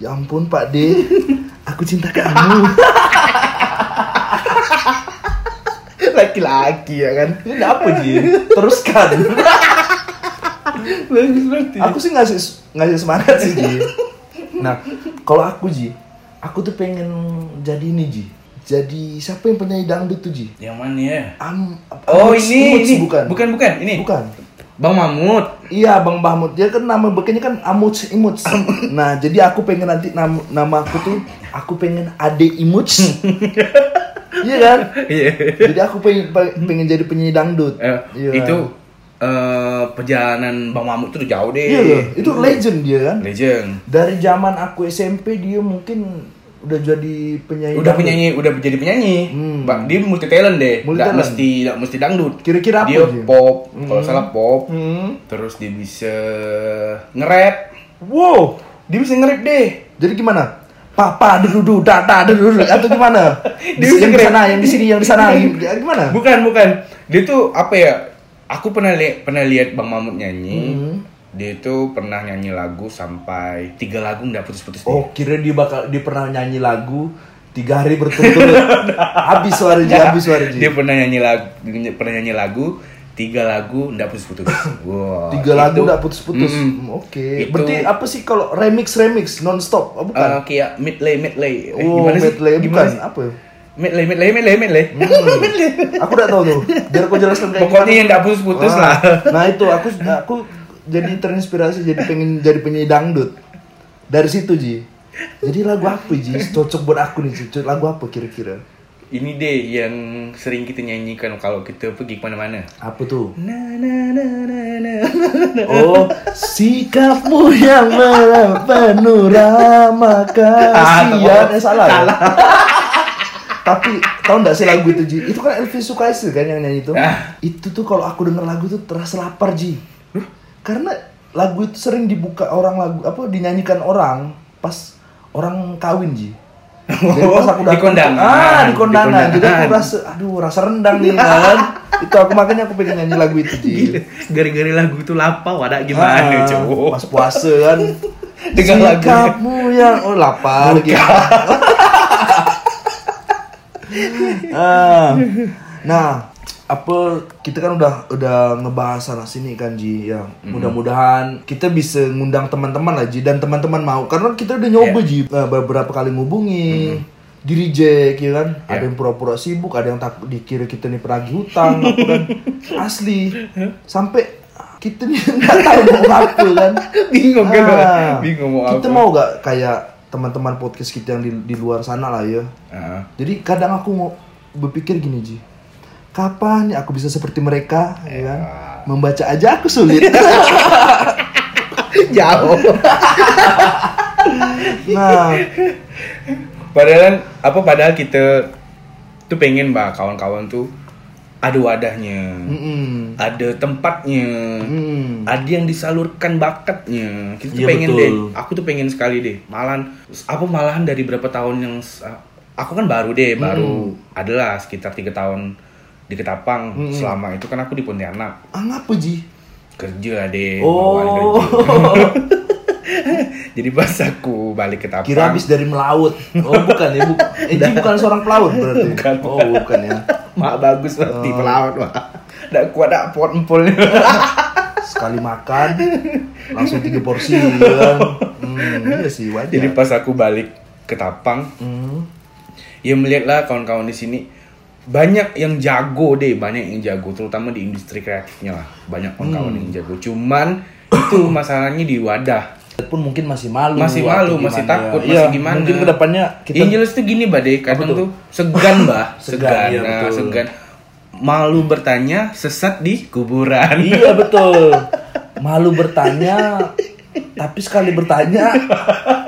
[SPEAKER 3] ya ampun Pak D, aku cinta kamu.
[SPEAKER 2] laki-laki ya kan
[SPEAKER 3] Ini apa Ji? Teruskan.
[SPEAKER 2] bagus
[SPEAKER 3] aku sih ngasih ngasih semangat sih Ji. Nah, kalau aku Ji, aku tuh pengen jadi ini Ji. Jadi siapa yang penyanyi dangdut tuh Ji?
[SPEAKER 2] yang mana ya
[SPEAKER 3] Am,
[SPEAKER 2] oh ini ini
[SPEAKER 3] bukan.
[SPEAKER 2] bukan bukan ini
[SPEAKER 3] Bukan.
[SPEAKER 2] Bang Mamut
[SPEAKER 3] Iya Bang Bahmut dia kan nama bekenya kan Amuts Imuts. Nah jadi aku pengen nanti nama, nama aku tuh aku pengen Ade Imuts. Iya kan?
[SPEAKER 2] iya
[SPEAKER 3] Jadi aku pengen pengen jadi penyanyi dangdut.
[SPEAKER 2] Eh,
[SPEAKER 3] Iya.
[SPEAKER 2] itu eh, perjalanan bang Mamut tuh jauh deh
[SPEAKER 3] Iya loh, itu legend dia kan.
[SPEAKER 2] legend
[SPEAKER 3] Dari zaman aku SMP dia mungkin udah jadi penyanyi.
[SPEAKER 2] udah
[SPEAKER 3] dangdut.
[SPEAKER 2] penyanyi udah jadi penyanyi
[SPEAKER 3] Hmm.
[SPEAKER 2] Bang, dia multi talent deh
[SPEAKER 3] Multi
[SPEAKER 2] nggak mesti nggak mesti dangdut
[SPEAKER 3] Kira-kira apa
[SPEAKER 2] dia
[SPEAKER 3] dia?
[SPEAKER 2] pop kalau salah pop
[SPEAKER 3] Hmm.
[SPEAKER 2] terus dia bisa nge-rap
[SPEAKER 3] Wow.
[SPEAKER 2] dia bisa nge-rap deh
[SPEAKER 3] Jadi gimana? Papa dudu dada dudu atau gimana?
[SPEAKER 2] Dia
[SPEAKER 3] Di,
[SPEAKER 2] bisa
[SPEAKER 3] yang di sana, yang di sini, yang di sana, gimana?
[SPEAKER 2] bukan bukan dia tuh apa ya aku pernah lihat pernah lihat bang Mamut nyanyi
[SPEAKER 3] Hmm.
[SPEAKER 2] Dia tuh pernah nyanyi lagu sampai tiga lagu nggak putus-putus
[SPEAKER 3] Oh, kira dia bakal dia pernah nyanyi lagu tiga hari berturut-turut. habis suara dia, habis suara
[SPEAKER 2] dia
[SPEAKER 3] dia.
[SPEAKER 2] pernah nyanyi lagu pernah nyanyi lagu tiga lagu nggak putus-putus wow
[SPEAKER 3] Tiga lagu
[SPEAKER 2] itu-
[SPEAKER 3] udah putus-putus.
[SPEAKER 2] Mm-mm.
[SPEAKER 3] Hmm, Oke.
[SPEAKER 2] Itu-
[SPEAKER 3] Berarti apa sih kalau remix remix non stop? Oh, bukan.
[SPEAKER 2] Eh, kayak medley medley Eh,
[SPEAKER 3] oh,
[SPEAKER 2] gimana sih?
[SPEAKER 3] medley
[SPEAKER 2] Gimana
[SPEAKER 3] bukan.
[SPEAKER 2] sih?
[SPEAKER 3] Apa? ya?
[SPEAKER 2] medley medley medley medley medley
[SPEAKER 3] Aku udah tahu tuh. Biar aku jelaskan kayak
[SPEAKER 2] pokoknya
[SPEAKER 3] gimana.
[SPEAKER 2] yang nggak putus-putus
[SPEAKER 3] Ah,
[SPEAKER 2] lah
[SPEAKER 3] Nah itu aku aku jadi terinspirasi jadi pengen jadi penyanyi dangdut dari situ Ji. Jadi lagu apa Ji? Cocok buat aku nih Ji. Cocok Lagu apa kira-kira?
[SPEAKER 2] ini deh yang sering kita nyanyikan kalau kita pergi ke mana-mana
[SPEAKER 3] Apa tuh?
[SPEAKER 2] na na na na na
[SPEAKER 3] Oh, sikapmu yang panorama kasihan. Eh, salah. ya? Tapi tahu nggak sih lagu itu Ji? Itu kan Elvis Sukaesih kan yang nyanyi itu.
[SPEAKER 2] Ah.
[SPEAKER 3] Itu tuh kalau aku denger lagu itu terasa lapar Ji. Karena lagu itu sering dibuka orang lagu apa dinyanyikan orang pas orang kawin Ji. Jadi
[SPEAKER 2] Oh,
[SPEAKER 3] pas aku
[SPEAKER 2] di kondangan.
[SPEAKER 3] Ah, di kondangan. Jadi aku rasa aduh rasa rendang nih kan. itu aku makanya aku pengen nyanyi lagu itu Ji.
[SPEAKER 2] Gara-gara lagu itu lapau ada gimana
[SPEAKER 3] Ah,
[SPEAKER 2] cowok
[SPEAKER 3] Pas puasa kan.
[SPEAKER 2] Dengan lagunya.
[SPEAKER 3] Sikapmu yang oh lapar gitu. Ah. Nah, apa kita kan udah udah ngebahas sana sini kan Ji ya. Mudah-mudahan kita bisa ngundang teman-teman lah Ji dan teman-teman mau. Karena kita udah nyoba Ji eh, beberapa kali ngubungi. Di reject ya kan? Ada yang pura-pura sibuk ada yang takut dikira kita nih penagih hutang apa kan? Asli. Sampai kita nih nggak tahu mau apa kan?
[SPEAKER 2] Bingung kan?
[SPEAKER 3] Ah,
[SPEAKER 2] bingung mau
[SPEAKER 3] kita
[SPEAKER 2] apa.
[SPEAKER 3] mau gak kayak teman-teman podcast kita yang di, di luar sana lah ya?
[SPEAKER 2] Ah.
[SPEAKER 3] jadi kadang aku mau berpikir gini Ji kapan ya aku bisa seperti mereka ya kan? Membaca aja aku sulit.
[SPEAKER 2] Jauh.
[SPEAKER 3] Nah.
[SPEAKER 2] Padahal apa padahal kita tuh pengen bah kawan-kawan tuh ada wadahnya
[SPEAKER 3] Mm-mm.
[SPEAKER 2] ada tempatnya
[SPEAKER 3] Mm.
[SPEAKER 2] ada yang disalurkan bakatnya. Kita tuh
[SPEAKER 3] Iya,
[SPEAKER 2] pengen
[SPEAKER 3] betul.
[SPEAKER 2] deh aku tuh pengen sekali deh. Malahan apa malahan dari berapa tahun yang aku kan baru deh baru adalah sekitar tiga tahun di Ketapang selama itu kan aku di Pontianak
[SPEAKER 3] Ah, ngapa Ji?
[SPEAKER 2] kerja deh
[SPEAKER 3] Oh.
[SPEAKER 2] jadi pas aku balik ke Ketapang
[SPEAKER 3] Kira habis dari melaut. Oh, bukan ya, bukan. Eh, Ji bukan seorang pelaut berarti.
[SPEAKER 2] Bukan,
[SPEAKER 3] Oh, bukan ya.
[SPEAKER 2] mak bagus berarti
[SPEAKER 3] Oh.
[SPEAKER 2] pelaut mak Nggak kuat dak pot empulnya
[SPEAKER 3] Sekali makan langsung tiga porsi ya kan. Hmm, iya sih wajar.
[SPEAKER 2] jadi pas aku balik ke Tapang
[SPEAKER 3] Hmm.
[SPEAKER 2] ya melihatlah kawan-kawan di sini banyak yang jago deh banyak yang jago terutama di industri kreatifnya lah banyak kawan-kawan
[SPEAKER 3] Hmm.
[SPEAKER 2] yang jago cuman itu masalahnya di wadah
[SPEAKER 3] pun mungkin masih malu
[SPEAKER 2] masih malu masih
[SPEAKER 3] gimana
[SPEAKER 2] takut
[SPEAKER 3] ya.
[SPEAKER 2] masih gimana
[SPEAKER 3] mungkin ke depannya kita
[SPEAKER 2] yang jelas tuh gini badai kadang
[SPEAKER 3] tuh?
[SPEAKER 2] tuh segan bah
[SPEAKER 3] Segan,
[SPEAKER 2] segan
[SPEAKER 3] iya,
[SPEAKER 2] nah,
[SPEAKER 3] betul.
[SPEAKER 2] segan malu bertanya sesat di kuburan
[SPEAKER 3] iya betul malu bertanya tapi sekali bertanya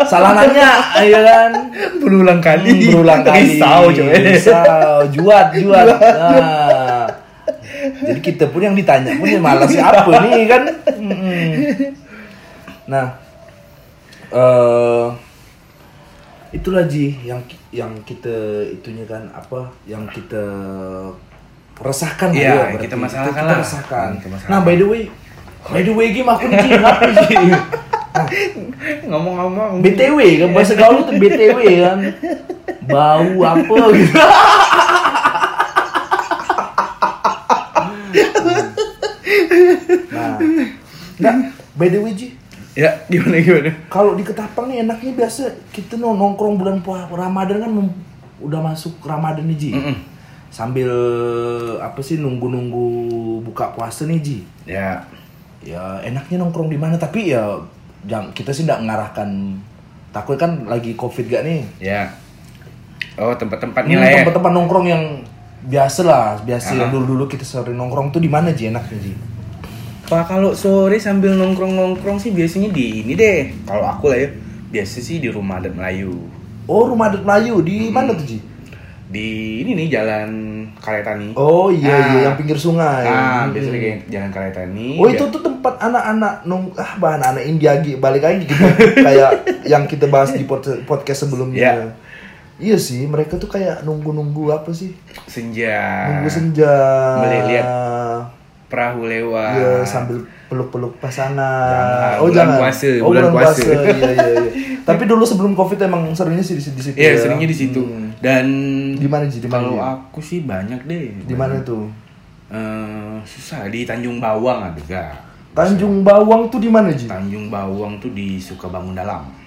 [SPEAKER 3] salah nanya ya kan?
[SPEAKER 2] Berulang kali.
[SPEAKER 3] Berulang kali.
[SPEAKER 2] Risau coy.
[SPEAKER 3] Risau. Juat juat nah. Jadi kita pun yang ditanya pun ya malah siapa nih? kan? Nah eh itulah ji yang yang kita itunya kan apa yang kita resahkan
[SPEAKER 2] Iya,
[SPEAKER 3] ya, berarti.
[SPEAKER 2] kita masalahkan
[SPEAKER 3] kita
[SPEAKER 2] lah.
[SPEAKER 3] resahkan.
[SPEAKER 2] Kita masalahkan.
[SPEAKER 3] nah by the way by the way gim aku nih Ji, ngapa ji
[SPEAKER 2] ngomong-ngomong
[SPEAKER 3] BTW kan bahasa gaul tuh BTW kan. Bau apa gitu. Nah. By the way Ji.
[SPEAKER 2] Ya gimana gimana?
[SPEAKER 3] Kalau di Ketapang nih enaknya biasa kita nong- nongkrong bulan puasa. Ramadan kan udah masuk Ramadan nih Ji.
[SPEAKER 2] Mm-mm.
[SPEAKER 3] sambil apa sih nunggu-nunggu buka puasa nih Ji.
[SPEAKER 2] Ya
[SPEAKER 3] ya enaknya nongkrong di mana tapi ya jangan kita sih nggak mengarahkan takut kan lagi covid gak nih
[SPEAKER 2] ya oh tempat-tempatnya
[SPEAKER 3] Hmm,
[SPEAKER 2] lah ya
[SPEAKER 3] tempat-tempat nongkrong yang biasa lah biasa
[SPEAKER 2] Ah.
[SPEAKER 3] yang dulu dulu kita sering nongkrong tuh di mana Ji enaknya Ji
[SPEAKER 2] Pak kalau sore sambil nongkrong-nongkrong sih biasanya di ini deh. Kalau aku lah ya, biasa sih di rumah adat Melayu.
[SPEAKER 3] oh rumah adat Melayu di
[SPEAKER 2] Hmm.
[SPEAKER 3] mana tuh Ji
[SPEAKER 2] Di ini nih jalan Karetani.
[SPEAKER 3] oh iya
[SPEAKER 2] Ah.
[SPEAKER 3] iya yang pinggir sungai
[SPEAKER 2] Ah,
[SPEAKER 3] Hmm.
[SPEAKER 2] biasanya kayak jalan Karetani.
[SPEAKER 3] Oh itu tuh tempat anak-anak nong ah bah anak-anak India balik lagi gitu kayak yang kita bahas di pod- podcast sebelumnya.
[SPEAKER 2] Ya.
[SPEAKER 3] Iya sih mereka tuh kayak nunggu-nunggu apa sih?
[SPEAKER 2] senja.
[SPEAKER 3] Nunggu senja.
[SPEAKER 2] Melihat perahu lewat.
[SPEAKER 3] Iya sambil peluk-peluk pasangan.
[SPEAKER 2] Jangan,
[SPEAKER 3] oh
[SPEAKER 2] bulan
[SPEAKER 3] jangan.
[SPEAKER 2] puasa,
[SPEAKER 3] oh,
[SPEAKER 2] bulan puasa.
[SPEAKER 3] Iya iya iya. Tapi dulu sebelum covid emang seringnya sih di di situ.
[SPEAKER 2] Iya,
[SPEAKER 3] ya.
[SPEAKER 2] seringnya di situ.
[SPEAKER 3] Hmm.
[SPEAKER 2] Dan
[SPEAKER 3] Di mana mana,
[SPEAKER 2] Kalau
[SPEAKER 3] Ji?
[SPEAKER 2] aku sih banyak deh.
[SPEAKER 3] Di mana tuh?
[SPEAKER 2] Eh, susah di Tanjung Bawang ada?
[SPEAKER 3] Tanjung Bawang tuh di mana Ji?
[SPEAKER 2] Tanjung Bawang tuh di Sukabangun Dalam.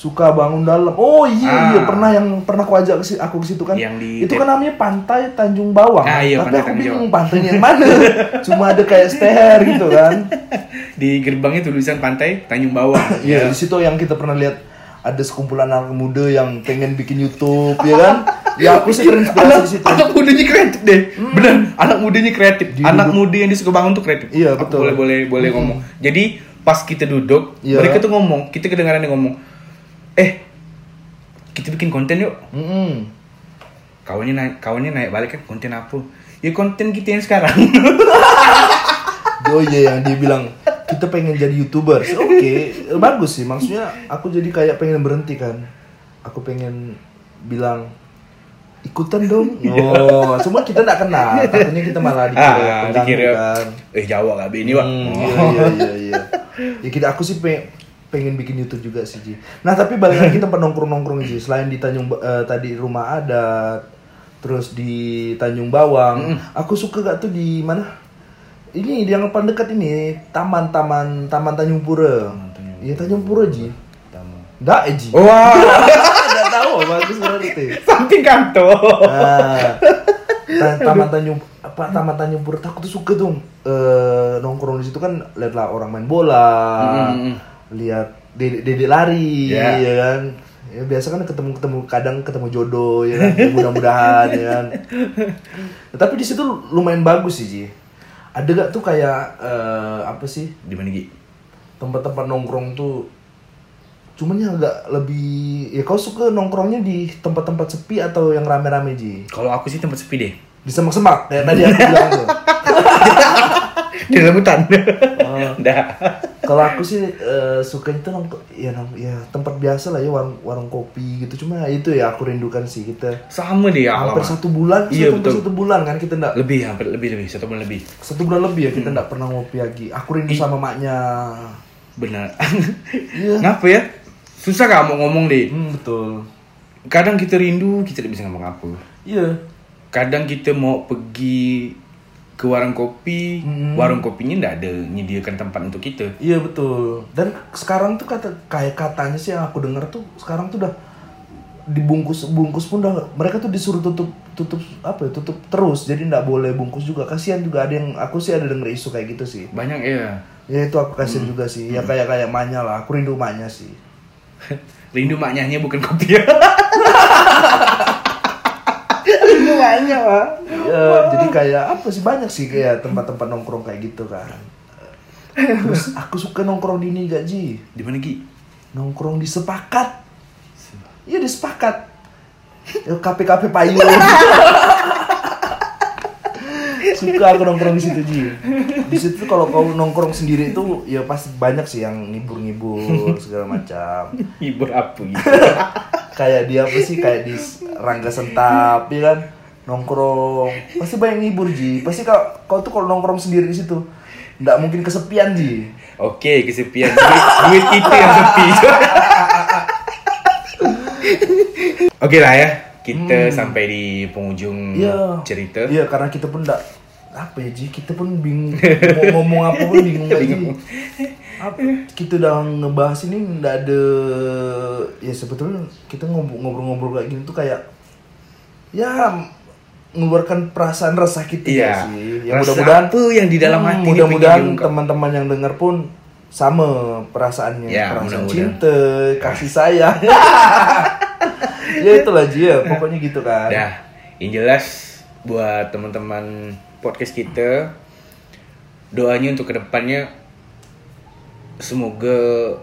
[SPEAKER 3] Suka bangun dalam. Oh iya
[SPEAKER 2] Ah.
[SPEAKER 3] iya pernah yang pernah aku ajak ke aku ke situ kan.
[SPEAKER 2] Yang di-
[SPEAKER 3] itu kan namanya Pantai Tanjung Bawang.
[SPEAKER 2] Ah, iya,
[SPEAKER 3] Tapi
[SPEAKER 2] Pantai
[SPEAKER 3] aku
[SPEAKER 2] Tanjung
[SPEAKER 3] bingung pantainya yang mana. Cuma ada kayak stair gitu kan.
[SPEAKER 2] Di gerbangnya tulisan pantai Tanjung Bawang.
[SPEAKER 3] Iya, di situ yang kita pernah lihat ada sekumpulan anak muda yang pengen bikin YouTube ya kan. Ya aku sih terinspirasi
[SPEAKER 2] anak,
[SPEAKER 3] di situ.
[SPEAKER 2] anak mudanya kreatif deh. Bener, anak mudanya kreatif.
[SPEAKER 3] Di
[SPEAKER 2] anak
[SPEAKER 3] duduk-
[SPEAKER 2] muda yang di Sukabangun tuh kreatif.
[SPEAKER 3] Iya,
[SPEAKER 2] Aku
[SPEAKER 3] betul.
[SPEAKER 2] Boleh boleh boleh ngomong. Jadi pas kita duduk,
[SPEAKER 3] Iya.
[SPEAKER 2] mereka tuh ngomong, kita kedengaran dia ngomong, "Eh, kita bikin konten yuk."
[SPEAKER 3] Mm-mm.
[SPEAKER 2] Kawannya naik, kawannya naik balik kan konten apa? Ya konten kita yang sekarang.
[SPEAKER 3] Oh iya yang dia bilang kita pengen jadi youtuber. Oke, bagus sih. Maksudnya aku jadi kayak pengen berhenti kan. Aku pengen bilang ikutan dong. Oh, cuma kita nggak kenal. Takutnya kita malah dikira
[SPEAKER 2] ah, dikira.
[SPEAKER 3] kan.
[SPEAKER 2] Eh Jawa gak ini, Pak.
[SPEAKER 3] Hmm, iya iya iya iya. Ya kita aku sih pe- pengen bikin YouTube juga sih Ji. Nah tapi balik lagi tempat nongkrong nongkrong Ji. Selain di Tanjung eh, tadi rumah adat, terus di Tanjung Bawang, aku suka gak tuh di mana? Ini di yang paling dekat ini taman taman taman Tanjung Pura. Iya Tanjung Pura Ji. Nggak eh, Ji.
[SPEAKER 2] Wah,
[SPEAKER 3] Nggak tahu bagus berarti.
[SPEAKER 2] samping kantor.
[SPEAKER 3] Nah, ta- taman Tanjung apa Taman Tanjung Pura aku tuh suka tuh eh, nongkrong di situ kan lihatlah orang main bola,
[SPEAKER 2] Mm-mm.
[SPEAKER 3] Lihat dedek lari,
[SPEAKER 2] Ya.
[SPEAKER 3] ya kan. Ya biasa kan ketemu ketemu kadang ketemu jodoh ya kan. Ya, mudah-mudahan ya kan. Ya, tapi di situ lumayan bagus sih Ji. Ada gak tuh kayak eh, apa sih
[SPEAKER 2] Di mana Gi?
[SPEAKER 3] tempat-tempat nongkrong tuh cuman ya agak lebih ya kau suka nongkrongnya di tempat-tempat sepi atau yang rame-rame ji
[SPEAKER 2] Kalau aku sih tempat sepi deh.
[SPEAKER 3] di semak-semak kayak tadi aku bilang tuh
[SPEAKER 2] Di dalam hutan.
[SPEAKER 3] Oh. Kalau aku sih eh, suka itu nongkrong ya nong ya tempat biasa lah ya warung warung kopi gitu cuma itu ya aku rindukan sih kita
[SPEAKER 2] Sama deh ya.
[SPEAKER 3] hampir satu bulan
[SPEAKER 2] Iya,
[SPEAKER 3] hampir
[SPEAKER 2] betul.
[SPEAKER 3] satu bulan kan kita ndak
[SPEAKER 2] Lebih hampir lebih lebih satu bulan lebih.
[SPEAKER 3] satu bulan lebih ya kita ndak pernah ngopi lagi aku rindu sama maknya
[SPEAKER 2] Benar.
[SPEAKER 3] Iya.
[SPEAKER 2] Ngapa ya? Susah gak mau ngomong deh.
[SPEAKER 3] hmm, betul
[SPEAKER 2] Kadang kita rindu, kita tidak bisa ngomong apa.
[SPEAKER 3] iya
[SPEAKER 2] Kadang kita mau pergi ke warung kopi,
[SPEAKER 3] Hmm.
[SPEAKER 2] warung kopinya ndak ada menyediakan tempat untuk kita.
[SPEAKER 3] Iya betul. Dan sekarang tuh kata kayak katanya sih yang aku dengar tuh sekarang tuh udah dibungkus bungkus pun udah mereka tuh disuruh tutup tutup apa ya tutup terus. Jadi nggak boleh bungkus juga. Kasihan juga ada yang aku sih ada denger isu kayak gitu sih.
[SPEAKER 2] Banyak ya.
[SPEAKER 3] ya itu aku kasihan juga sih. Ya kayak kayak maknya lah. Aku rindu maknya sih.
[SPEAKER 2] Rindu maknyanya bukan kopi ya.
[SPEAKER 3] rindu maknya lah ya, jadi kayak apa sih? Banyak sih kayak tempat-tempat nongkrong kayak gitu kan. Terus aku suka nongkrong di ini gak Ji.
[SPEAKER 2] Di mana Ki?
[SPEAKER 3] nongkrong di sepakat. Iya di sepakat. Ya, KP-KP payung. Suka aku nongkrong di situ Ji. Di situ kalau kau nongkrong sendiri itu ya pasti banyak sih yang ngibur-ngibur segala macam.
[SPEAKER 2] Hibur apa gitu?
[SPEAKER 3] kayak dia apa sih? Kayak di Rangga Sentap ya kan nongkrong pasti banyak ngibur Ji pasti kau kau tuh kalau nongkrong sendiri di situ nggak mungkin kesepian Ji
[SPEAKER 2] Oke, kesepian. Duit, duit itu yang sepi. Oke lah ya, kita sampai di penghujung
[SPEAKER 3] Iya.
[SPEAKER 2] cerita.
[SPEAKER 3] Iya, karena kita pun enggak apa ya Ji, kita pun bingung mau ngomong apa pun bingung.
[SPEAKER 2] Bingung.
[SPEAKER 3] Apa kita udah ngebahas ini enggak ada ya sebetulnya kita ngob- ngobrol-ngobrol kayak gini tuh kayak ya mengeluarkan perasaan resah kita
[SPEAKER 2] Iya.
[SPEAKER 3] ya sih. Ya mudah-mudahan
[SPEAKER 2] apa yang di dalam hati
[SPEAKER 3] mudah-mudahan teman-teman yang dengar pun sama perasaannya,
[SPEAKER 2] Ya,
[SPEAKER 3] perasaan
[SPEAKER 2] mudah-mudahan.
[SPEAKER 3] cinta, kasih sayang. ya itulah Ji ya, pokoknya gitu kan.
[SPEAKER 2] Dah, yang jelas buat teman-teman podcast kita doanya untuk ke depannya semoga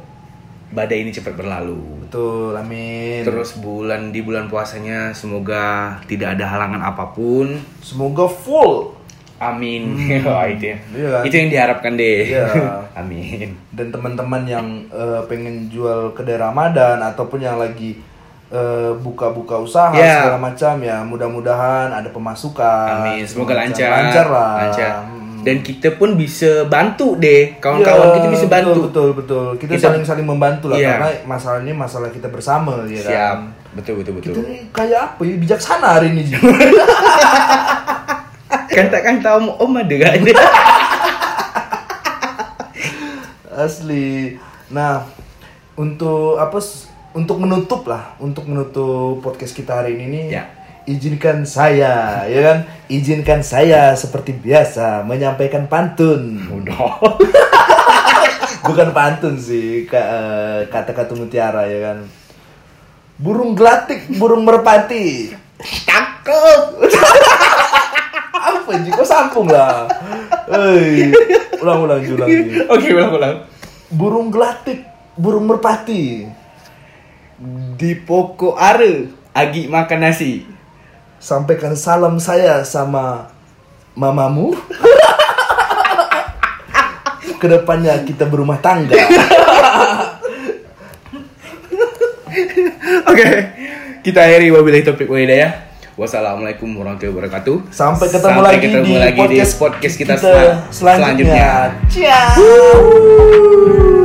[SPEAKER 2] badai ini cepat berlalu.
[SPEAKER 3] Betul, amin.
[SPEAKER 2] Terus bulan di bulan puasanya semoga tidak ada halangan apa pun.
[SPEAKER 3] semoga full
[SPEAKER 2] Amin. Wah, itu ya.
[SPEAKER 3] Iya kan?
[SPEAKER 2] Itu yang diharapkan deh.
[SPEAKER 3] Iya.
[SPEAKER 2] Amin.
[SPEAKER 3] dan teman-teman yang eh, pengen jual kedai Ramadan ataupun yang lagi eh, buka-buka usaha
[SPEAKER 2] Ya.
[SPEAKER 3] segala macam ya mudah-mudahan ada pemasukan.
[SPEAKER 2] Amin. Semoga lancar.
[SPEAKER 3] Lancar lah.
[SPEAKER 2] Lancar.
[SPEAKER 3] Hmm.
[SPEAKER 2] Dan kita pun bisa bantu deh. Kawan-kawan
[SPEAKER 3] Iya,
[SPEAKER 2] kita bisa bantu.
[SPEAKER 3] Betul, betul, betul. Kita,
[SPEAKER 2] Kita-
[SPEAKER 3] saling-saling membantu lah
[SPEAKER 2] Iya.
[SPEAKER 3] karena masalah ini masalah kita bersama ya kan.
[SPEAKER 2] Siap. Betul betul betul.
[SPEAKER 3] Kita nih kayak apa ya bijaksana hari ini.
[SPEAKER 2] Kan takkan tahu om ada gak ada.
[SPEAKER 3] Asli. Nah, untuk apa? Untuk menutup lah, untuk menutup podcast kita hari ini nih,
[SPEAKER 2] Ya.
[SPEAKER 3] Izinkan saya, ya kan? Izinkan saya seperti biasa menyampaikan pantun.
[SPEAKER 2] Udah.
[SPEAKER 3] Bukan pantun sih, eh, kata-kata mutiara ya kan. Burung gelatik, burung merpati.
[SPEAKER 2] Cakep.
[SPEAKER 3] Apa Ji? Kok sambung lah? Hei, ulang-ulang, ulang Ji.
[SPEAKER 2] Oke, ulang-ulang.
[SPEAKER 3] Burung gelatik, burung merpati.
[SPEAKER 2] Di pokok ara agi makan nasi.
[SPEAKER 3] Sampaikan salam saya sama mamamu. Ke depannya kita berumah tangga.
[SPEAKER 2] Oke. Kita akhiri wabillahi wal hidayah. Wassalamualaikum warahmatullahi wabarakatuh.
[SPEAKER 3] Sampai ketemu
[SPEAKER 2] Sampai
[SPEAKER 3] lagi
[SPEAKER 2] ketemu
[SPEAKER 3] di
[SPEAKER 2] lagi
[SPEAKER 3] podcast,
[SPEAKER 2] di podcast kita,
[SPEAKER 3] kita
[SPEAKER 2] sel-
[SPEAKER 3] selanjutnya.
[SPEAKER 2] selanjutnya.
[SPEAKER 3] Ciao.